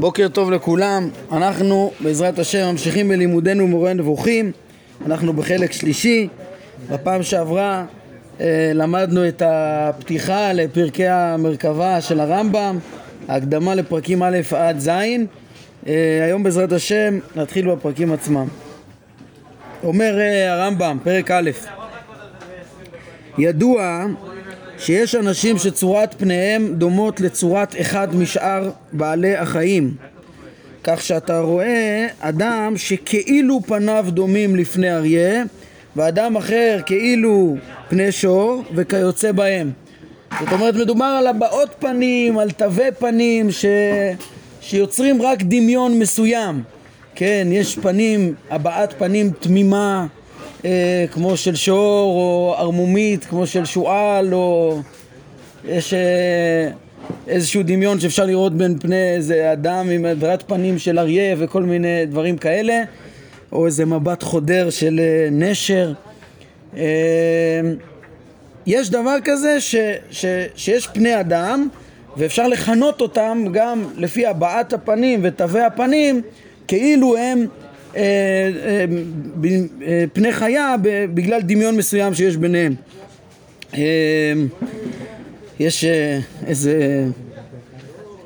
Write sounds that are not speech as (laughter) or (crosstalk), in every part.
בוקר טוב לכולם, אנחנו בעזרת השם ממשיכים בלימודנו מורה נבוכים, אנחנו בחלק שלישי, בפעם שעברה אה, למדנו את הפתיחה לפרקי המרכבה של הרמב"ם, ההקדמה לפרקים א' עד ז', אה, היום בעזרת השם נתחיל בפרקים עצמם. אומר אה, הרמב"ם, פרק א', ידוע שיש אנשים שצורת פניהם דומות לצורת אחד משאר בעלי החיים. כך שאתה רואה אדם שכאילו פניו דומים לפני אריה ואדם אחר כאילו פני שור וכיוצא בהם. זאת אומרת מדובר על הבעות פנים, על תווי פנים ש... שיוצרים רק דמיון מסוים. כן, יש פנים, הבעת פנים תמימה אה, כמו של שור או ערמומית כמו של שועל או יש אה, איזשהו דמיון שאפשר לראות בין פני איזה אדם עם הדרת פנים של אריה וכל מיני דברים כאלה או איזה מבט חודר של אה, נשר. אה, יש דבר כזה ש, ש, שיש פני אדם ואפשר לכנות אותם גם לפי הבעת הפנים ותווי הפנים כאילו הם פני חיה בגלל דמיון מסוים שיש ביניהם. יש איזה...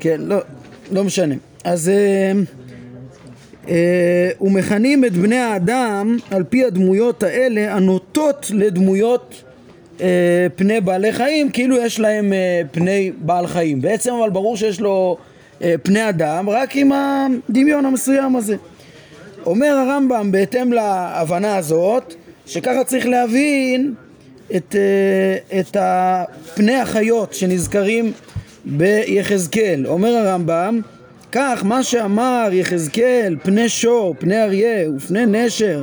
כן, לא, לא משנה. אז ומכנים את בני האדם על פי הדמויות האלה הנוטות לדמויות פני בעלי חיים כאילו יש להם פני בעל חיים. בעצם אבל ברור שיש לו פני אדם רק עם הדמיון המסוים הזה. אומר הרמב"ם בהתאם להבנה הזאת שככה צריך להבין את, אה, את פני החיות שנזכרים ביחזקאל. אומר הרמב"ם כך מה שאמר יחזקאל פני שור, פני אריה ופני נשר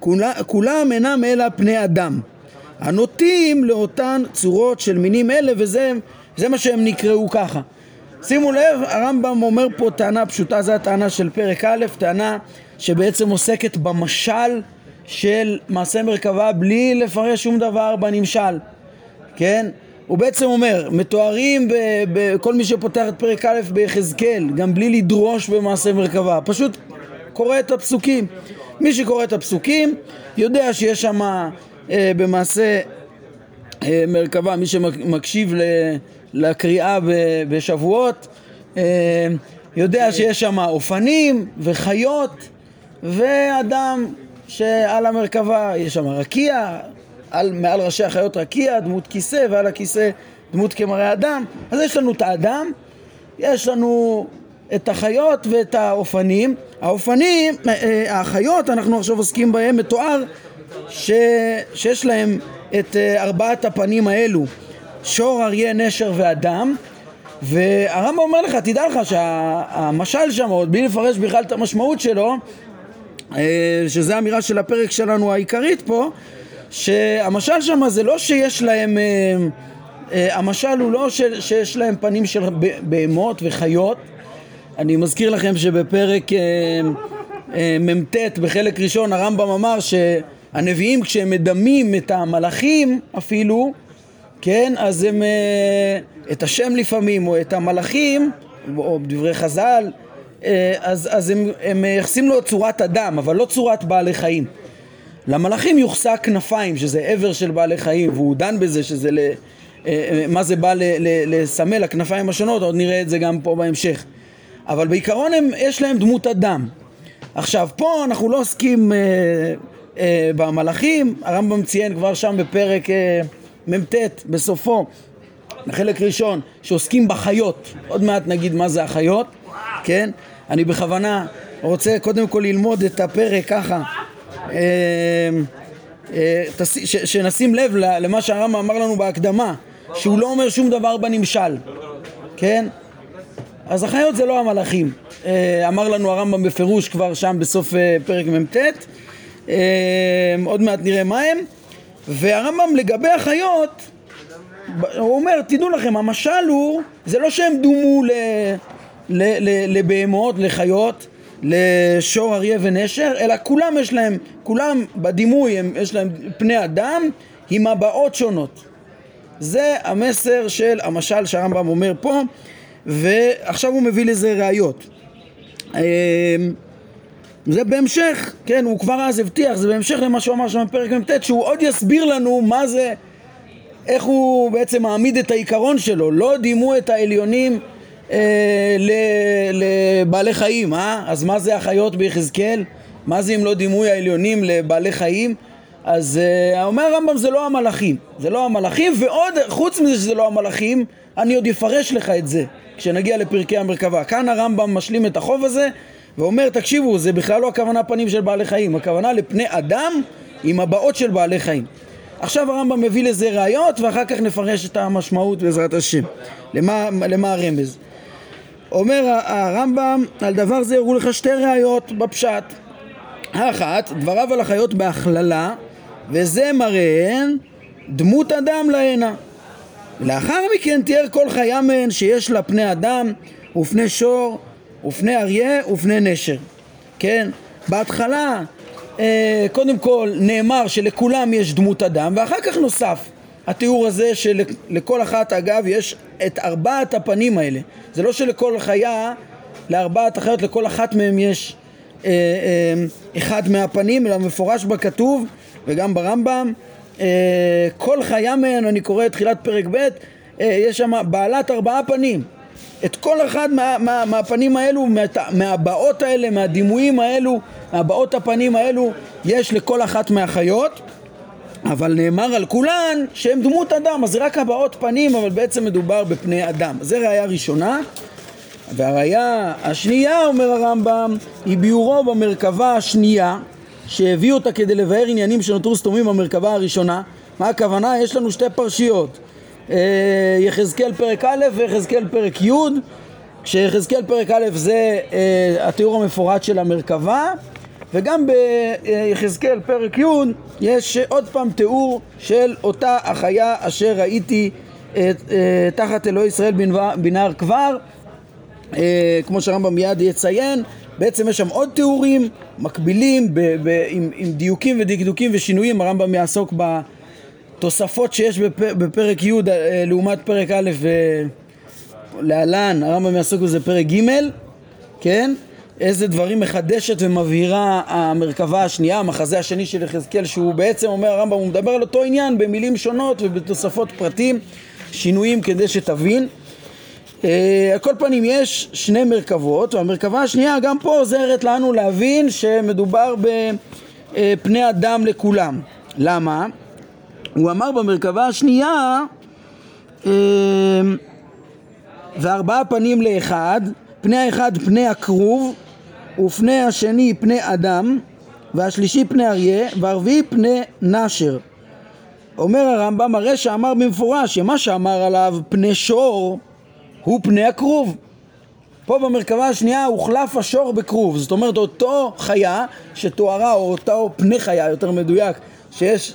כולם, כולם אינם אלא פני אדם הנוטים לאותן צורות של מינים אלה וזה מה שהם נקראו ככה שימו לב, הרמב"ם אומר פה טענה פשוטה, זו הטענה של פרק א', טענה שבעצם עוסקת במשל של מעשה מרכבה בלי לפרש שום דבר בנמשל, כן? הוא בעצם אומר, מתוארים בכל מי שפותח את פרק א' ביחזקאל, גם בלי לדרוש במעשה מרכבה, פשוט קורא את הפסוקים. מי שקורא את הפסוקים יודע שיש שם אה, במעשה אה, מרכבה, מי שמקשיב ל... לקריאה בשבועות, אה, יודע שיש שם אופנים וחיות ואדם שעל המרכבה יש שם רקיע, על, מעל ראשי החיות רקיע, דמות כיסא ועל הכיסא דמות כמראה אדם. אז יש לנו את האדם, יש לנו את החיות ואת האופנים. האופנים, אה, אה, החיות, אנחנו עכשיו עוסקים בהם, מתואר ש... שיש להם את ארבעת הפנים האלו שור, אריה, נשר ואדם. והרמב"ם אומר לך, תדע לך שהמשל שם, עוד בלי לפרש בכלל את המשמעות שלו אה, שזה האמירה של הפרק שלנו העיקרית פה שהמשל שם זה לא שיש להם אה, אה, המשל הוא לא שיש להם פנים של בהמות וחיות. אני מזכיר לכם שבפרק מ"ט בחלק ראשון הרמב"ם אמר שהנביאים כשהם מדמים את המלאכים אפילו כן, אז הם, את השם לפעמים, או את המלאכים, או דברי חז"ל, אז, אז הם, הם מייחסים לו צורת אדם, אבל לא צורת בעלי חיים. למלאכים יוחסה כנפיים, שזה עבר של בעלי חיים, והוא דן בזה שזה ל... אה, מה זה בא לסמל, הכנפיים השונות, עוד נראה את זה גם פה בהמשך. אבל בעיקרון הם, יש להם דמות אדם. עכשיו, פה אנחנו לא עוסקים אה, אה, במלאכים, הרמב"ם ציין כבר שם בפרק... אה, מ"ט בסופו, החלק ראשון, שעוסקים בחיות, עוד מעט נגיד מה זה החיות, כן? אני בכוונה רוצה קודם כל ללמוד את הפרק ככה, אה, אה, שנשים לב למה שהרמב"ם אמר לנו בהקדמה, שהוא לא אומר שום דבר בנמשל, כן? אז החיות זה לא המלאכים, אה, אמר לנו הרמב"ם בפירוש כבר שם בסוף פרק מ"ט, עוד מעט נראה מה הם. והרמב"ם לגבי החיות, הוא אומר, תדעו לכם, המשל הוא, זה לא שהם דומו ל, לבהמות, לחיות, לשור, אריה ונשר, אלא כולם יש להם, כולם בדימוי, הם, יש להם פני אדם עם הבעות שונות. זה המסר של המשל שהרמב"ם אומר פה, ועכשיו הוא מביא לזה ראיות. אה, זה בהמשך, כן, הוא כבר אז הבטיח, זה בהמשך למה שהוא אמר שם בפרק מ"ט, שהוא עוד יסביר לנו מה זה, איך הוא בעצם מעמיד את העיקרון שלו. לא דימו את העליונים אה, לבעלי חיים, אה? אז מה זה החיות ביחזקאל? מה זה אם לא דימוי העליונים לבעלי חיים? אז אה, אומר הרמב"ם זה לא המלאכים, זה לא המלאכים, ועוד חוץ מזה שזה לא המלאכים, אני עוד אפרש לך את זה כשנגיע לפרקי המרכבה. כאן הרמב"ם משלים את החוב הזה ואומר, תקשיבו, זה בכלל לא הכוונה פנים של בעלי חיים, הכוונה לפני אדם עם הבעות של בעלי חיים. עכשיו הרמב"ם מביא לזה ראיות ואחר כך נפרש את המשמעות בעזרת השם. למה, למה הרמז? אומר הרמב"ם, על דבר זה הראו לך שתי ראיות בפשט. האחת, דבריו על החיות בהכללה, וזה מראיהן דמות אדם להנה. לאחר מכן תיאר כל חיה מהן שיש לה פני אדם ופני שור ופני אריה ופני נשר. כן? בהתחלה אה, קודם כל נאמר שלכולם יש דמות אדם ואחר כך נוסף התיאור הזה שלכל אחת אגב יש את ארבעת הפנים האלה. זה לא שלכל חיה, לארבעת החיות לכל אחת מהם יש אה, אה, אחד מהפנים אלא מפורש בכתוב וגם ברמב"ם. אה, כל חיה מהן, אני קורא את תחילת פרק ב', אה, יש שם בעלת ארבעה פנים. את כל אחד מה, מה, מהפנים האלו, מה, מהבעות האלה, מהדימויים האלו, מהבעות הפנים האלו, יש לכל אחת מהחיות, אבל נאמר על כולן שהן דמות אדם, אז זה רק הבעות פנים, אבל בעצם מדובר בפני אדם. זה ראייה ראשונה. והראייה השנייה, אומר הרמב"ם, היא ביאורו במרכבה השנייה, שהביא אותה כדי לבאר עניינים שנותרו סתומים במרכבה הראשונה. מה הכוונה? יש לנו שתי פרשיות. אה, יחזקאל פרק א' ויחזקאל פרק י', כשיחזקאל פרק א' זה אה, התיאור המפורט של המרכבה, וגם ביחזקאל פרק י' יש עוד פעם תיאור של אותה החיה אשר ראיתי אה, תחת אלוהי ישראל בנהר כבר, כמו שהרמב"ם מיד יציין, בעצם יש שם עוד תיאורים מקבילים ב- ב- עם, עם דיוקים ודקדוקים ושינויים, הרמב"ם יעסוק ב... תוספות שיש בפ... בפרק י' אה, לעומת פרק א' ולהלן, הרמב"ם יעסוק בזה פרק ג', כן? איזה דברים מחדשת ומבהירה המרכבה השנייה, המחזה השני של יחזקאל, שהוא בעצם אומר הרמב"ם, הוא מדבר על אותו עניין במילים שונות ובתוספות פרטים, שינויים כדי שתבין. אה, על כל פנים יש שני מרכבות, והמרכבה השנייה גם פה עוזרת לנו להבין שמדובר בפני אה, אדם לכולם. למה? הוא אמר במרכבה השנייה אמ, וארבעה פנים לאחד, פני האחד פני הכרוב ופני השני פני אדם והשלישי פני אריה והרביעי פני נשר. אומר הרמב"ם הרי שאמר במפורש שמה שאמר עליו פני שור הוא פני הכרוב. פה במרכבה השנייה הוחלף השור בכרוב, זאת אומרת אותו חיה שתוארה או אותו פני חיה יותר מדויק שיש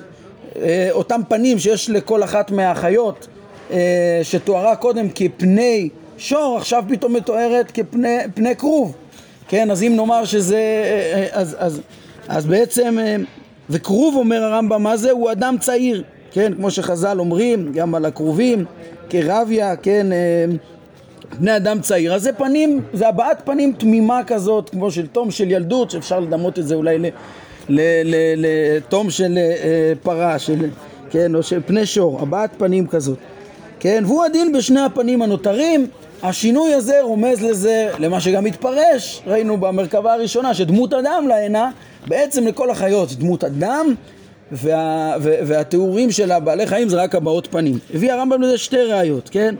אה, אותם פנים שיש לכל אחת מהחיות אה, שתוארה קודם כפני שור, עכשיו פתאום מתוארת כפני כרוב. כן, אז אם נאמר שזה... אה, אז, אז, אז בעצם... וכרוב אומר הרמב"ם מה זה? הוא אדם צעיר, כן, כמו שחז"ל אומרים, גם על הכרובים, כרביה, כן, בני אדם צעיר. אז זה פנים, זה הבעת פנים תמימה כזאת, כמו של תום של ילדות, שאפשר לדמות את זה אולי לתום של אה, פרה, של, כן, או של פני שור, הבעת פנים כזאת. כן, והוא הדין בשני הפנים הנותרים. השינוי הזה רומז לזה, למה שגם התפרש, ראינו במרכבה הראשונה, שדמות אדם להנה, בעצם לכל החיות דמות אדם, וה, והתיאורים של הבעלי חיים זה רק הבעות פנים. הביא הרמב"ם לזה שתי ראיות, כן?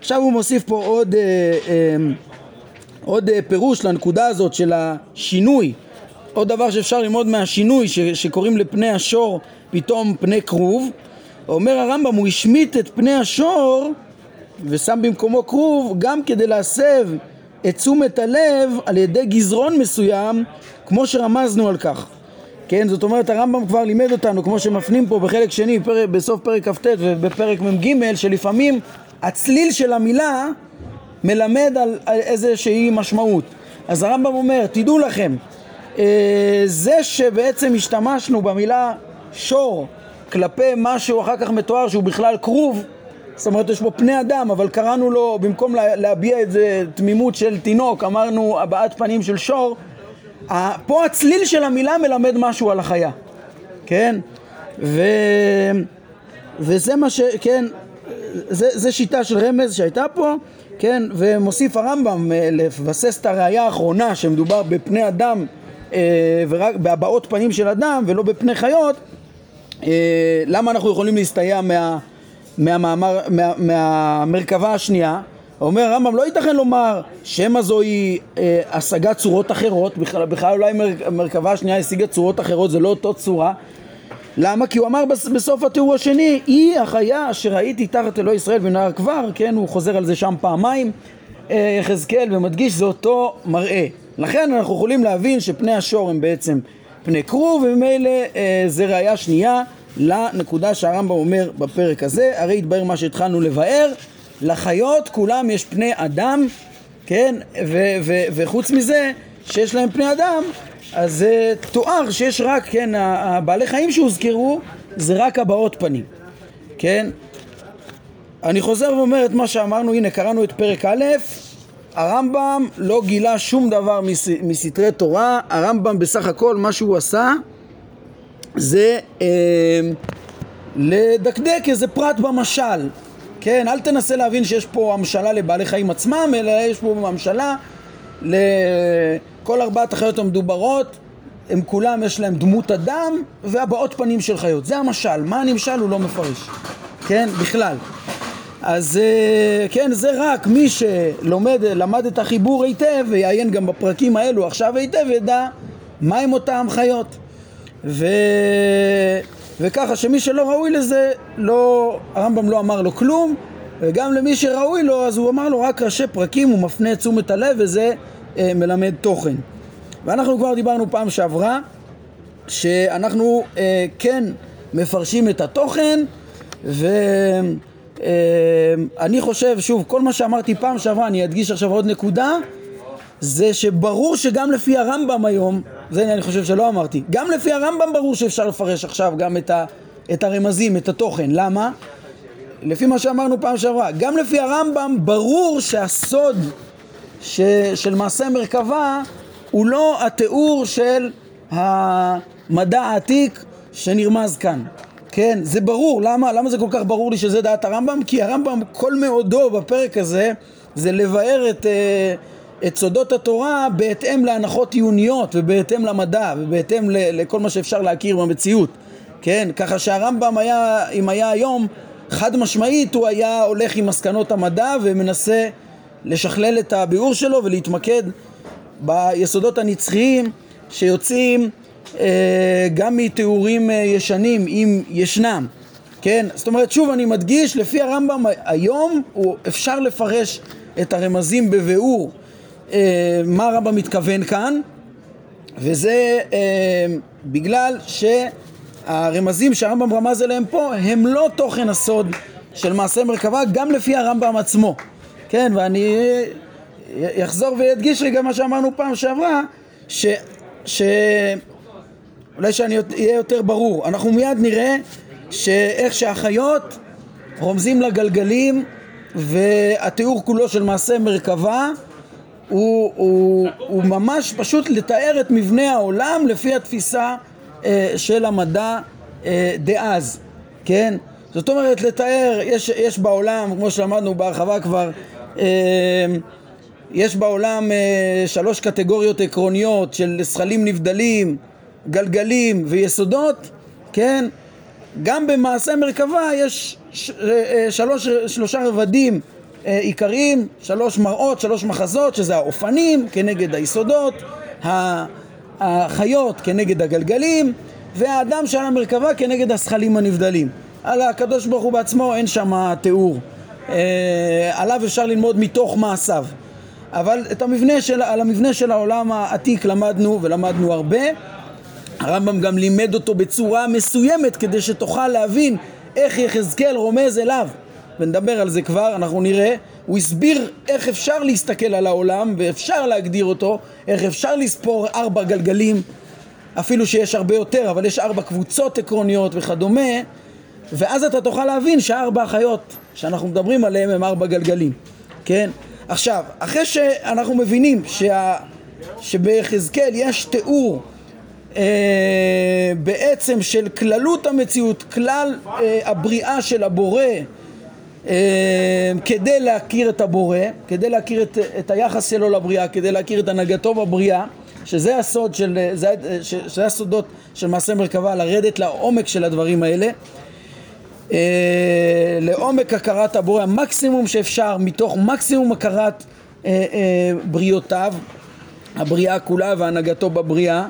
עכשיו הוא מוסיף פה עוד, אה, אה, עוד אה, פירוש לנקודה הזאת של השינוי עוד דבר שאפשר ללמוד מהשינוי ש, שקוראים לפני השור פתאום פני כרוב אומר הרמב"ם הוא השמיט את פני השור ושם במקומו כרוב גם כדי להסב את תשומת הלב על ידי גזרון מסוים כמו שרמזנו על כך. כן, זאת אומרת הרמב"ם כבר לימד אותנו כמו שמפנים פה בחלק שני פר... בסוף פרק כ"ט ובפרק מ"ג שלפעמים הצליל של המילה מלמד על, על איזושהי משמעות. אז הרמב"ם אומר תדעו לכם אה, זה שבעצם השתמשנו במילה שור כלפי משהו אחר כך מתואר שהוא בכלל כרוב, זאת אומרת יש פה פני אדם, אבל קראנו לו, במקום להביע איזה תמימות של תינוק, אמרנו הבעת פנים של שור, פה הצליל של המילה מלמד משהו על החיה, כן? ו... וזה מה ש... כן, זה, זה שיטה של רמז שהייתה פה, כן, ומוסיף הרמב"ם אה, לבסס את הראייה האחרונה שמדובר בפני אדם אה, ורק בהבעות פנים של אדם ולא בפני חיות, אה, למה אנחנו יכולים להסתייע מה, מהמאמר, מה, מהמרכבה השנייה? אומר הרמב"ם לא ייתכן לומר שמא זוהי אה, השגת צורות אחרות, בכלל, בכלל אולי המרכבה השנייה השיגה צורות אחרות, זה לא אותו צורה למה? כי הוא אמר בסוף התיאור השני, היא החיה אשר ראיתי תחת אלוהי ישראל בנהר כבר, כן, הוא חוזר על זה שם פעמיים, אה, יחזקאל, ומדגיש זה אותו מראה. לכן אנחנו יכולים להבין שפני השור הם בעצם פני כרוב, וממילא אה, זה ראייה שנייה לנקודה שהרמב"ם אומר בפרק הזה, הרי התבהר מה שהתחלנו לבאר, לחיות כולם יש פני אדם, כן, ו- ו- וחוץ מזה שיש להם פני אדם, אז זה תואר שיש רק, כן, הבעלי חיים שהוזכרו זה רק הבעות פנים, כן? אני חוזר ואומר את מה שאמרנו, הנה קראנו את פרק א', הרמב"ם לא גילה שום דבר מס, מסתרי תורה, הרמב"ם בסך הכל מה שהוא עשה זה אה, לדקדק איזה פרט במשל, כן? אל תנסה להבין שיש פה המשלה לבעלי חיים עצמם, אלא יש פה המשלה לכל ארבעת החיות המדוברות, הם כולם יש להם דמות אדם והבעות פנים של חיות. זה המשל. מה הנמשל הוא לא מפרש, כן? בכלל. אז אה, כן, זה רק מי שלומד, למד את החיבור היטב ויעיין גם בפרקים האלו עכשיו היטב, ידע מהם אותם חיות. ו... וככה שמי שלא ראוי לזה, לא, הרמב"ם לא אמר לו כלום, וגם למי שראוי לו, אז הוא אמר לו רק ראשי פרקים, הוא מפנה את תשומת הלב וזה אה, מלמד תוכן. ואנחנו כבר דיברנו פעם שעברה שאנחנו אה, כן מפרשים את התוכן ואני אה, חושב, שוב, כל מה שאמרתי פעם שעברה, אני אדגיש עכשיו עוד נקודה זה שברור שגם לפי הרמב"ם היום, זה אני חושב שלא אמרתי, גם לפי הרמב"ם ברור שאפשר לפרש עכשיו גם את, ה, את הרמזים, את התוכן, למה? לפי מה שאמרנו פעם שעברה, גם לפי הרמב"ם ברור שהסוד ש, של מעשה מרכבה הוא לא התיאור של המדע העתיק שנרמז כאן. כן, זה ברור. למה? למה זה כל כך ברור לי שזה דעת הרמב"ם? כי הרמב"ם, כל מאודו בפרק הזה, זה לבאר את, אה, את סודות התורה בהתאם להנחות עיוניות ובהתאם למדע ובהתאם לכל מה שאפשר להכיר במציאות. כן, ככה שהרמב"ם היה, אם היה היום, חד משמעית הוא היה הולך עם מסקנות המדע ומנסה לשכלל את הביאור שלו ולהתמקד ביסודות הנצחיים שיוצאים אה, גם מתיאורים אה, ישנים אם ישנם, כן? זאת אומרת שוב אני מדגיש לפי הרמב"ם היום הוא אפשר לפרש את הרמזים בביאור מה הרמב"ם מתכוון כאן וזה אה, בגלל שהרמזים שהרמב"ם רמז עליהם פה הם לא תוכן הסוד של מעשה מרכבה גם לפי הרמב"ם עצמו כן ואני יחזור וידגיש רגע מה שאמרנו פעם שעברה, ש... ש... אולי שאני אהיה יותר ברור. אנחנו מיד נראה שאיך שהחיות רומזים לגלגלים והתיאור כולו של מעשה מרכבה הוא, הוא, הוא ממש פשוט לתאר את מבנה העולם לפי התפיסה אה, של המדע אה, דאז, כן? זאת אומרת לתאר, יש, יש בעולם, כמו שלמדנו בהרחבה כבר, אה, יש בעולם אה, שלוש קטגוריות עקרוניות של זכלים נבדלים, גלגלים ויסודות, כן? גם במעשה מרכבה יש ש, אה, אה, שלוש, שלושה רבדים עיקריים, שלוש מראות, שלוש מחזות, שזה האופנים כנגד היסודות, החיות כנגד הגלגלים, והאדם שעל המרכבה כנגד הזכלים הנבדלים. על הקדוש ברוך הוא בעצמו אין שם תיאור. אה, עליו אפשר ללמוד מתוך מעשיו. אבל את המבנה של, על המבנה של העולם העתיק למדנו ולמדנו הרבה. הרמב"ם גם לימד אותו בצורה מסוימת כדי שתוכל להבין איך יחזקאל רומז אליו. ונדבר על זה כבר, אנחנו נראה. הוא הסביר איך אפשר להסתכל על העולם ואפשר להגדיר אותו, איך אפשר לספור ארבע גלגלים, אפילו שיש הרבה יותר, אבל יש ארבע קבוצות עקרוניות וכדומה. ואז אתה תוכל להבין שהארבע החיות שאנחנו מדברים עליהן הם ארבע גלגלים, כן? עכשיו, אחרי שאנחנו מבינים שה... שביחזקאל יש תיאור אה, בעצם של כללות המציאות, כלל אה, הבריאה של הבורא כדי להכיר את הבורא, כדי להכיר את, את היחס שלו לבריאה, כדי להכיר את הנהגתו בבריאה, שזה הסוד של, זה, שזה הסודות של מעשה מרכבה, לרדת לעומק של הדברים האלה, אה, לעומק הכרת הבורא, המקסימום שאפשר, מתוך מקסימום הכרת אה, אה, בריאותיו, הבריאה כולה והנהגתו בבריאה,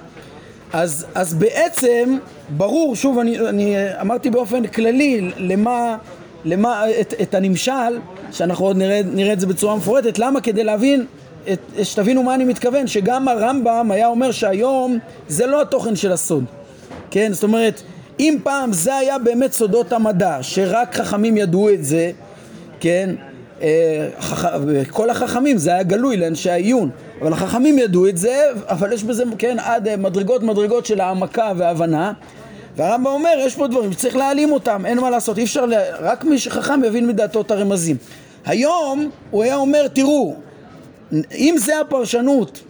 אז, אז בעצם ברור, שוב אני, אני אמרתי באופן כללי למה, למה את, את הנמשל, שאנחנו עוד נראה, נראה את זה בצורה מפורטת, למה? כדי להבין, את, שתבינו מה אני מתכוון, שגם הרמב"ם היה אומר שהיום זה לא התוכן של הסוד, כן? זאת אומרת, אם פעם זה היה באמת סודות המדע, שרק חכמים ידעו את זה, כן? אה, כל החכמים, זה היה גלוי לאנשי העיון, אבל החכמים ידעו את זה, אבל יש בזה, כן, עד אה, מדרגות מדרגות של העמקה והבנה, והרמב"ם אומר, יש פה דברים שצריך להעלים אותם, אין מה לעשות, אי אפשר, לה... רק מי שחכם יבין מדעתו את הרמזים. היום הוא היה אומר, תראו, אם זה הפרשנות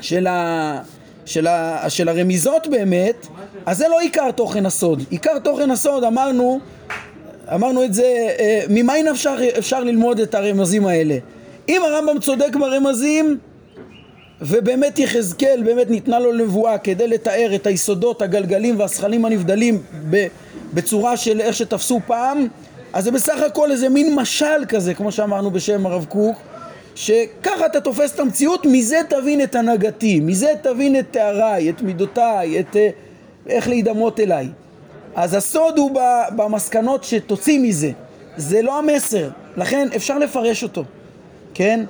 של, ה... של, ה... של הרמיזות באמת, אז זה לא עיקר תוכן הסוד. עיקר תוכן הסוד, אמרנו, אמרנו את זה, אה, אפשר, אפשר ללמוד את הרמזים האלה? אם הרמב"ם צודק ברמזים, ובאמת יחזקאל, באמת ניתנה לו נבואה כדי לתאר את היסודות, הגלגלים והשכלים הנבדלים בצורה של איך שתפסו פעם, אז זה בסך הכל איזה מין משל כזה, כמו שאמרנו בשם הרב קוק, שככה אתה תופס את המציאות, מזה תבין את הנהגתי, מזה תבין את תאריי, את מידותיי, את אה, איך להידמות אליי. אז הסוד הוא במסקנות שתוציא מזה, זה לא המסר, לכן אפשר לפרש אותו, כן?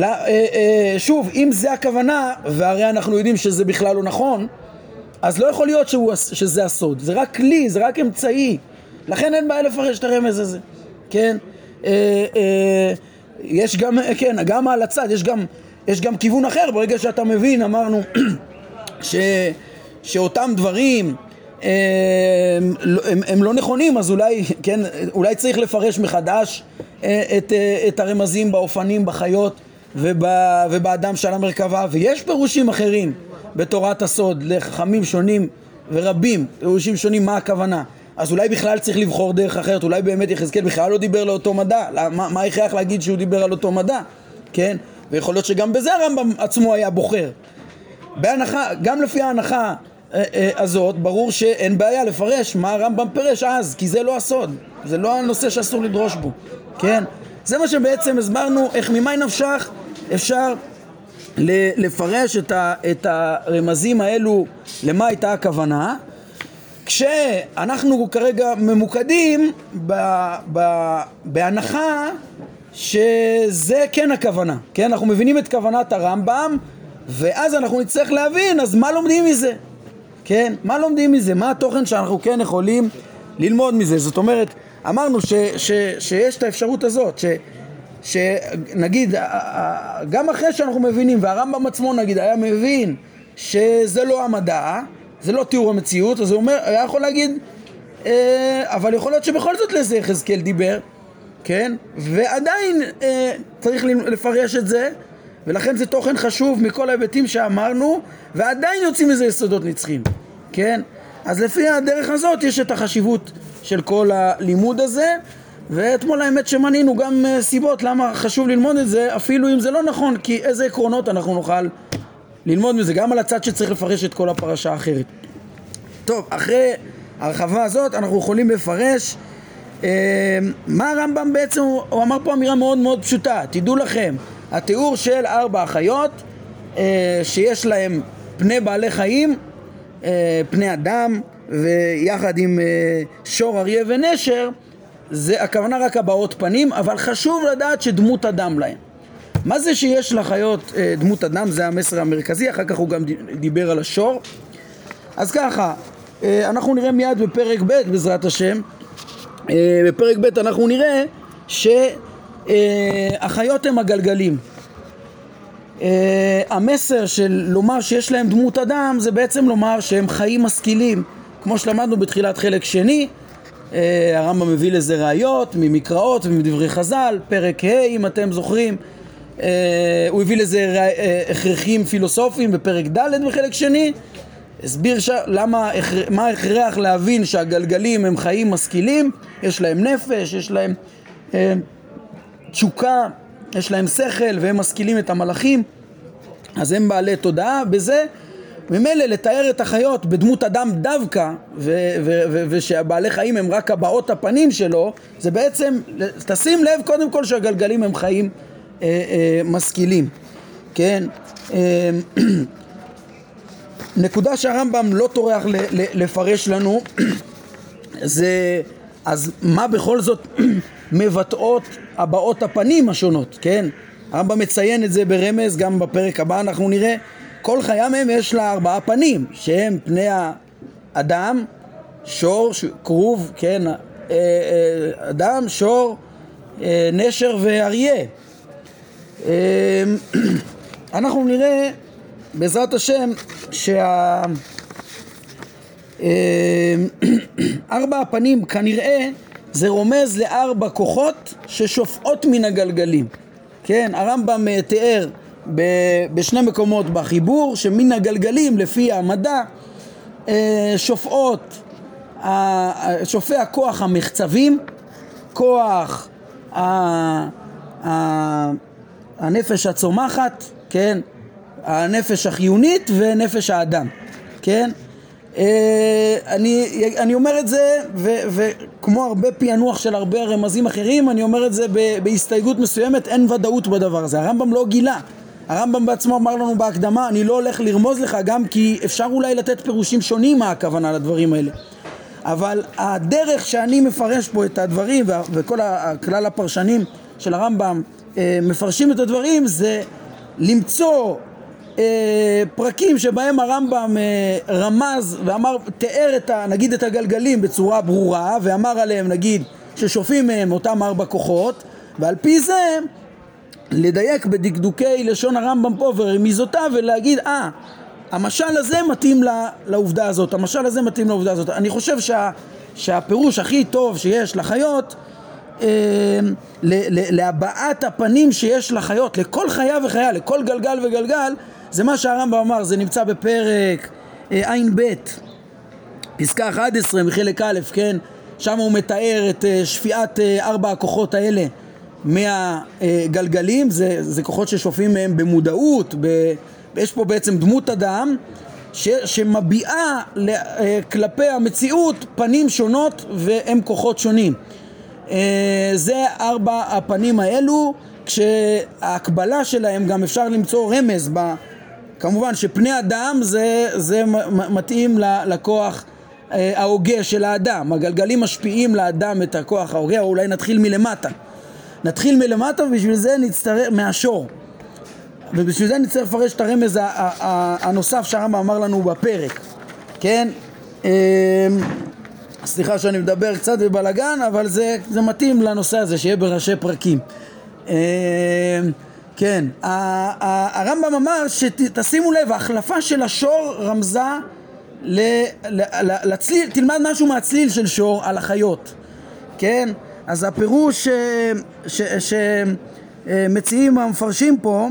אה, אה, שוב, אם זה הכוונה, והרי אנחנו יודעים שזה בכלל לא נכון, אז לא יכול להיות שהוא, שזה הסוד, זה רק כלי, זה רק אמצעי, לכן אין בעיה לפרש את הרמז הזה, כן? אה, יש גם, כן, גם על הצד, יש גם, יש גם כיוון אחר, ברגע שאתה מבין, אמרנו, (clears throat) ש, שאותם דברים הם, לא, הם, הם לא נכונים, אז אולי, כן, אולי צריך לפרש מחדש את, את הרמזים באופנים, בחיות ובא, ובאדם שעל המרכבה, ויש פירושים אחרים בתורת הסוד לחכמים שונים ורבים, פירושים שונים מה הכוונה. אז אולי בכלל צריך לבחור דרך אחרת, אולי באמת יחזקאל בכלל לא דיבר לאותו מדע, מה, מה הכרח להגיד שהוא דיבר על אותו מדע, כן? ויכול להיות שגם בזה הרמב"ם עצמו היה בוחר. בהנחה, גם לפי ההנחה אה, אה, הזאת, ברור שאין בעיה לפרש מה הרמב"ם פירש אז, כי זה לא הסוד, זה לא הנושא שאסור לדרוש בו, כן? זה מה שבעצם הסברנו, איך ממאי נפשך אפשר לפרש את, ה, את הרמזים האלו למה הייתה הכוונה כשאנחנו כרגע ממוקדים ב, ב, בהנחה שזה כן הכוונה, כן? אנחנו מבינים את כוונת הרמב"ם ואז אנחנו נצטרך להבין אז מה לומדים מזה, כן? מה לומדים מזה? מה התוכן שאנחנו כן יכולים ללמוד מזה? זאת אומרת, אמרנו ש, ש, שיש את האפשרות הזאת, ש... שנגיד, גם אחרי שאנחנו מבינים, והרמב"ם עצמו נגיד היה מבין שזה לא המדע, זה לא תיאור המציאות, אז הוא אומר, היה יכול להגיד, אה, אבל יכול להיות שבכל זאת לזה יחזקאל דיבר, כן? ועדיין אה, צריך לפרש את זה, ולכן זה תוכן חשוב מכל ההיבטים שאמרנו, ועדיין יוצאים מזה יסודות נצחיים, כן? אז לפי הדרך הזאת יש את החשיבות של כל הלימוד הזה. ואתמול האמת שמנינו גם אה, סיבות למה חשוב ללמוד את זה אפילו אם זה לא נכון כי איזה עקרונות אנחנו נוכל ללמוד מזה גם על הצד שצריך לפרש את כל הפרשה האחרת. טוב, אחרי ההרחבה הזאת אנחנו יכולים לפרש אה, מה הרמב"ם בעצם, הוא, הוא אמר פה אמירה מאוד מאוד פשוטה, תדעו לכם, התיאור של ארבע החיות אה, שיש להם פני בעלי חיים, אה, פני אדם ויחד עם אה, שור אריה ונשר זה הכוונה רק הבעות פנים, אבל חשוב לדעת שדמות אדם להם. מה זה שיש לחיות אה, דמות אדם? זה המסר המרכזי, אחר כך הוא גם דיבר על השור. אז ככה, אה, אנחנו נראה מיד בפרק ב' בעזרת השם, אה, בפרק ב' אנחנו נראה שהחיות הם הגלגלים. המסר של לומר שיש להם דמות אדם זה בעצם לומר שהם חיים משכילים, כמו שלמדנו בתחילת חלק שני, הרמב"ם מביא לזה ראיות ממקראות ומדברי חז"ל, פרק ה' אם אתם זוכרים, אה, הוא הביא לזה אה, הכרחים פילוסופיים בפרק ד' בחלק שני, הסביר ש... למה, מה ההכרח להבין שהגלגלים הם חיים משכילים, יש להם נפש, יש להם תשוקה, יש להם שכל והם משכילים את המלאכים, אז הם בעלי תודעה. בזה ממילא לתאר את החיות בדמות אדם דווקא ושהבעלי חיים הם רק הבעות הפנים שלו זה בעצם, תשים לב קודם כל שהגלגלים הם חיים אה, אה, משכילים, כן? אה, (clears throat) נקודה שהרמב"ם לא טורח לפרש לנו (clears throat) זה אז מה בכל זאת (clears throat) מבטאות הבעות הפנים השונות, כן? הרמב"ם מציין את זה ברמז, גם בפרק הבא אנחנו נראה כל חיה מהם יש לה ארבעה פנים, שהם פני האדם, שור, כרוב, כן, אה, אה, אדם, שור, אה, נשר ואריה. (clears throat) אנחנו נראה בעזרת השם שה... (clears throat) ארבע הפנים כנראה זה רומז לארבע כוחות ששופעות מן הגלגלים. כן, הרמב"ם תיאר בשני מקומות בחיבור, שמן הגלגלים לפי המדע אה, שופעות, שופע כוח המחצבים, כוח הנפש הצומחת, כן, הנפש החיונית ונפש האדם, כן? אה, אני, אני אומר את זה, ו, וכמו הרבה פענוח של הרבה רמזים אחרים, אני אומר את זה בהסתייגות מסוימת, אין ודאות בדבר הזה. הרמב"ם לא גילה. הרמב"ם בעצמו אמר לנו בהקדמה, אני לא הולך לרמוז לך גם כי אפשר אולי לתת פירושים שונים מה הכוונה לדברים האלה. אבל הדרך שאני מפרש פה את הדברים וכל כלל הפרשנים של הרמב"ם אה, מפרשים את הדברים זה למצוא אה, פרקים שבהם הרמב"ם אה, רמז ואמר, תיאר את ה, נגיד את הגלגלים בצורה ברורה ואמר עליהם נגיד ששופים מהם אותם ארבע כוחות ועל פי זה לדייק בדקדוקי לשון הרמב"ם פה ורמיזותיו ולהגיד אה המשל הזה מתאים לעובדה הזאת, המשל הזה מתאים לעובדה הזאת. אני חושב שה, שהפירוש הכי טוב שיש לחיות אה, להבעת הפנים שיש לחיות, לכל חיה וחיה, לכל גלגל וגלגל, זה מה שהרמב"ם אמר, זה נמצא בפרק אה, ע"ב, פסקה 11 מחלק א', כן? שם הוא מתאר את אה, שפיעת אה, ארבע הכוחות האלה מהגלגלים, זה, זה כוחות ששופעים מהם במודעות, ב, יש פה בעצם דמות אדם ש, שמביעה אה, כלפי המציאות פנים שונות והם כוחות שונים. אה, זה ארבע הפנים האלו, כשההקבלה שלהם גם אפשר למצוא רמז, ב, כמובן שפני אדם זה, זה מתאים לכוח אה, ההוגה של האדם, הגלגלים משפיעים לאדם את הכוח ההוגה, או אולי נתחיל מלמטה. נתחיל מלמטה ובשביל זה נצטרך, מהשור. ובשביל זה נצטרך לפרש את הרמז הנוסף שהרמב"ם אמר לנו בפרק, כן? אמ, סליחה שאני מדבר קצת בבלגן, אבל זה, זה מתאים לנושא הזה, שיהיה בראשי פרקים. אמ, כן, הרמב"ם אמר שתשימו לב, ההחלפה של השור רמזה לצליל, תלמד משהו מהצליל של שור על החיות, כן? אז הפירוש שמציעים המפרשים פה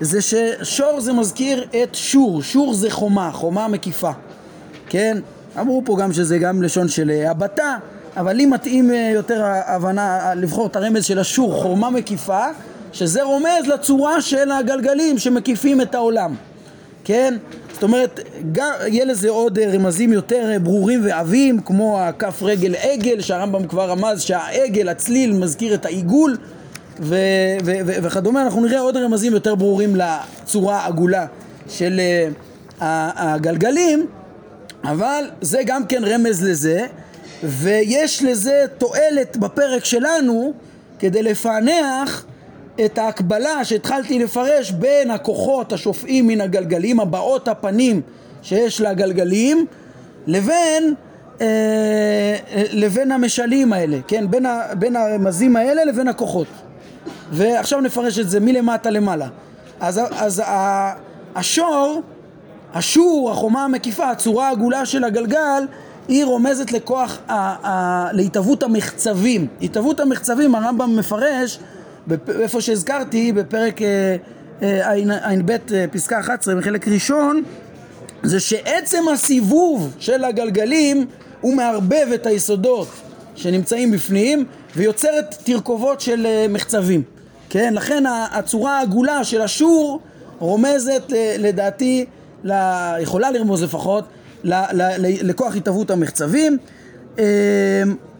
זה ששור זה מזכיר את שור, שור זה חומה, חומה מקיפה, כן? אמרו פה גם שזה גם לשון של הבתה, אבל לי מתאים יותר ההבנה לבחור את הרמז של השור, חומה מקיפה, שזה רומז לצורה של הגלגלים שמקיפים את העולם, כן? זאת אומרת, גם, יהיה לזה עוד אה, רמזים יותר אה, ברורים ועבים, כמו הכף רגל עגל, שהרמב"ם כבר רמז שהעגל, הצליל, מזכיר את העיגול ו- ו- ו- וכדומה. אנחנו נראה עוד רמזים יותר ברורים לצורה העגולה של uh, הגלגלים, אבל זה גם כן רמז לזה, ויש לזה תועלת בפרק שלנו כדי לפענח את ההקבלה שהתחלתי לפרש בין הכוחות השופעים מן הגלגלים, הבעות הפנים שיש לגלגלים, לבין, אה, לבין המשלים האלה, כן? בין, ה, בין הרמזים האלה לבין הכוחות. ועכשיו נפרש את זה מלמטה למעלה. אז, אז השור, השור, החומה המקיפה, הצורה העגולה של הגלגל, היא רומזת לכוח, להתהוות המחצבים. התהוות המחצבים, הרמב"ם מפרש, איפה שהזכרתי, בפרק אה, אה, ע"ב אה, פסקה 11 בחלק ראשון, זה שעצם הסיבוב של הגלגלים הוא מערבב את היסודות שנמצאים בפנים ויוצרת תרכובות של מחצבים. כן, לכן הצורה העגולה של השור רומזת לדעתי, יכולה לרמוז לפחות, לכוח התהוות המחצבים.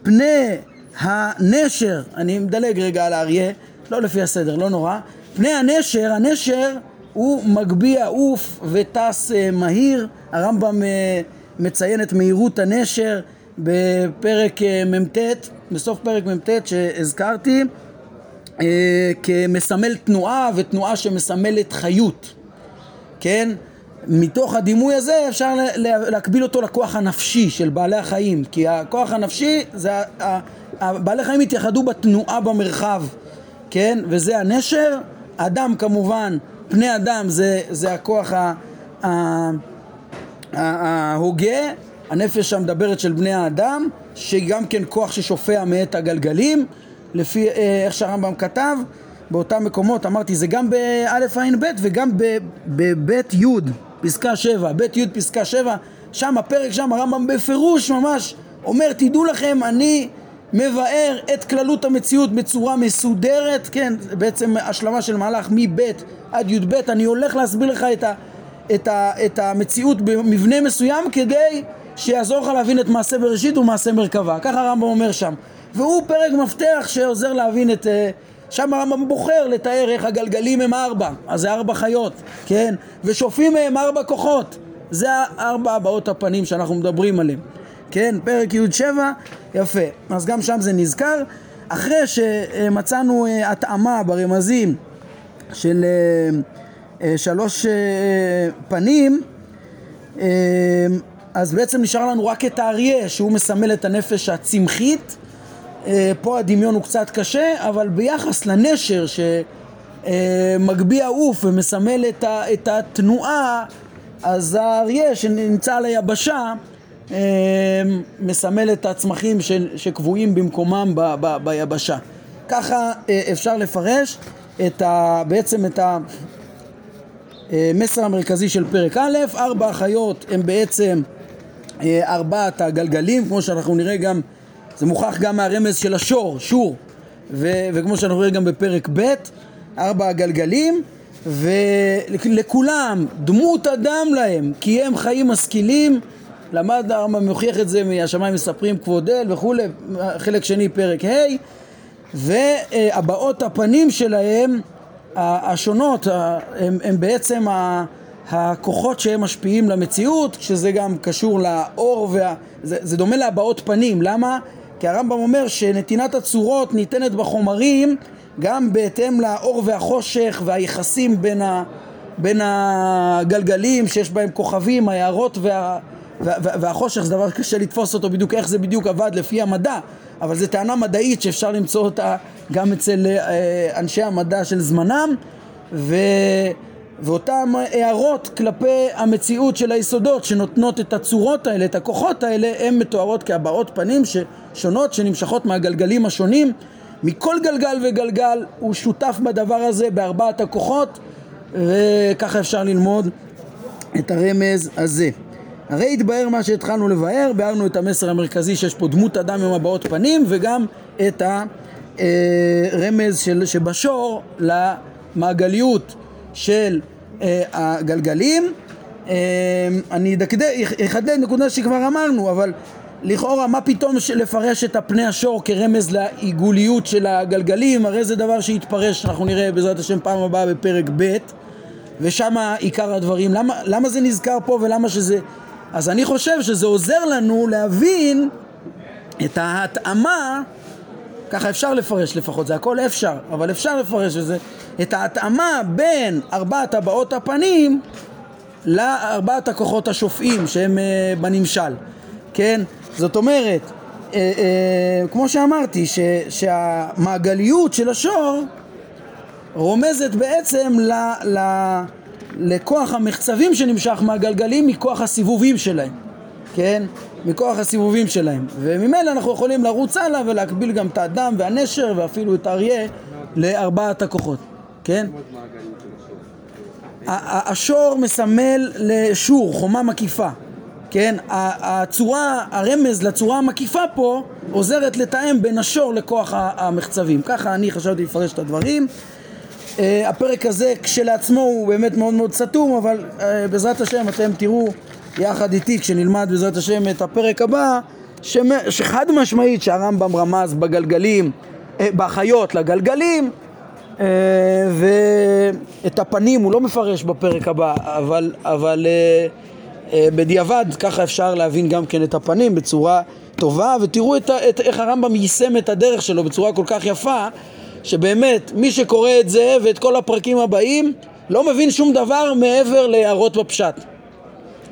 פני הנשר, אני מדלג רגע על האריה, לא לפי הסדר, לא נורא. פני הנשר, הנשר הוא מגביה עוף וטס אה, מהיר, הרמב"ם אה, מציין את מהירות הנשר בפרק אה, מ"ט, בסוף פרק מ"ט שהזכרתי, כמסמל תנועה ותנועה שמסמלת חיות, כן? מתוך הדימוי הזה אפשר להקביל אותו לכוח הנפשי של בעלי החיים כי הכוח הנפשי זה בעלי חיים התייחדו בתנועה במרחב כן וזה הנשר. אדם כמובן פני אדם זה, זה הכוח ההוגה. הנפש המדברת של בני האדם שהיא גם כן כוח ששופע מאת הגלגלים. לפי אה, איך שהרמב"ם כתב באותם מקומות אמרתי זה גם באלף עין ב' וגם בבית י' פסקה 7, בית י' פסקה 7, שם הפרק שם הרמב"ם בפירוש ממש אומר תדעו לכם אני מבאר את כללות המציאות בצורה מסודרת, כן, בעצם השלמה של מהלך מב' עד י"ב, אני הולך להסביר לך את, ה, את, ה, את המציאות במבנה מסוים כדי שיעזור לך להבין את מעשה בראשית ומעשה מרכבה, ככה הרמב"ם אומר שם, והוא פרק מפתח שעוזר להבין את, אה, שם הרמב"ם בוחר לתאר איך הגלגלים הם ארבע, אז זה ארבע חיות, כן? ושופים מהם ארבע כוחות, זה ארבע הבעות הפנים שאנחנו מדברים עליהם, כן? פרק י"7, יפה. אז גם שם זה נזכר. אחרי שמצאנו אה, התאמה ברמזים של אה, אה, שלוש פנים, אז בעצם נשאר לנו רק את האריה שהוא מסמל את הנפש הצמחית פה הדמיון הוא קצת קשה, אבל ביחס לנשר שמגביה עוף ומסמל את, התנועה, אז האריה שנמצא על היבשה מסמל את הצמחים שקבועים במקומם ב, ב, ביבשה. ככה אה, אפשר לפרש את ה, בעצם את המסר המרכזי של פרק א', ארבע החיות הם בעצם ארבעת הגלגלים, כמו שאנחנו נראה גם זה מוכח גם מהרמז של השור, שור, ו- וכמו שאנחנו רואים גם בפרק ב', ארבע הגלגלים, ולכולם דמות אדם להם, כי הם חיים משכילים, למד הרמב"ם מוכיח את זה מהשמיים מספרים כבוד אל וכולי, חלק שני פרק ה', והבעות הפנים שלהם השונות הם, הם בעצם הכוחות שהם משפיעים למציאות, שזה גם קשור לאור, וה... זה, זה דומה להבעות פנים, למה? כי הרמב"ם אומר שנתינת הצורות ניתנת בחומרים גם בהתאם לאור והחושך והיחסים בין, ה, בין הגלגלים שיש בהם כוכבים, היערות וה, והחושך זה דבר קשה לתפוס אותו בדיוק איך זה בדיוק עבד לפי המדע אבל זו טענה מדעית שאפשר למצוא אותה גם אצל אה, אנשי המדע של זמנם ו... ואותן הערות כלפי המציאות של היסודות שנותנות את הצורות האלה, את הכוחות האלה, הן מתוארות כהבעות פנים שונות שנמשכות מהגלגלים השונים. מכל גלגל וגלגל הוא שותף בדבר הזה בארבעת הכוחות וככה אפשר ללמוד את הרמז הזה. הרי התבהר מה שהתחלנו לבאר, ביארנו את המסר המרכזי שיש פה דמות אדם עם הבעות פנים וגם את הרמז של, שבשור למעגליות של אה, הגלגלים. אה, אני אחדד נקודה שכבר אמרנו, אבל לכאורה מה פתאום לפרש את הפני השור כרמז לעיגוליות של הגלגלים, הרי זה דבר שיתפרש, אנחנו נראה בעזרת השם פעם הבאה בפרק ב' ושם עיקר הדברים. למה, למה זה נזכר פה ולמה שזה... אז אני חושב שזה עוזר לנו להבין את ההתאמה, ככה אפשר לפרש לפחות, זה הכל אפשר, אבל אפשר לפרש את זה, את ההתאמה בין ארבעת הבעות הפנים לארבעת הכוחות השופעים שהם uh, בנמשל, כן? זאת אומרת, uh, uh, כמו שאמרתי, ש, שהמעגליות של השור רומזת בעצם ל, ל, לכוח המחצבים שנמשך מהגלגלים מכוח הסיבובים שלהם. כן? מכוח הסיבובים שלהם. וממילא אנחנו יכולים לרוץ הלאה ולהקביל גם את האדם והנשר ואפילו את האריה לארבעת הכוחות, כן? השור מסמל לשור, חומה מקיפה, כן? הצורה, הרמז לצורה המקיפה פה עוזרת לתאם בין השור לכוח המחצבים. ככה אני חשבתי לפרש את הדברים. אה, הפרק הזה כשלעצמו הוא באמת מאוד מאוד סתום, אבל אה, בעזרת השם אתם תראו יחד איתי כשנלמד בעזרת השם את הפרק הבא, שחד משמעית שהרמב"ם רמז בגלגלים, אה, בחיות לגלגלים, ואת הפנים הוא לא מפרש בפרק הבא, אבל, אבל בדיעבד ככה אפשר להבין גם כן את הפנים בצורה טובה, ותראו את, את, איך הרמב"ם יישם את הדרך שלו בצורה כל כך יפה שבאמת מי שקורא את זה ואת כל הפרקים הבאים לא מבין שום דבר מעבר להערות בפשט.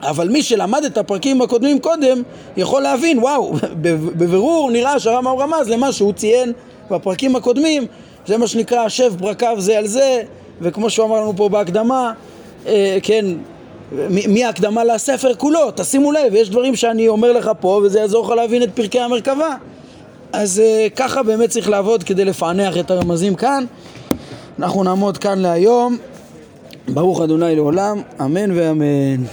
אבל מי שלמד את הפרקים הקודמים קודם יכול להבין, וואו, (laughs) בבירור נראה שהרמב"ם רמז למה שהוא ציין בפרקים הקודמים, זה מה שנקרא שב פרקיו זה על זה, וכמו שהוא אמר לנו פה בהקדמה, אה, כן, מהקדמה לספר כולו, תשימו לב, יש דברים שאני אומר לך פה וזה יעזור לך להבין את פרקי המרכבה. אז uh, ככה באמת צריך לעבוד כדי לפענח את הרמזים כאן. אנחנו נעמוד כאן להיום. ברוך אדוני לעולם, אמן ואמן.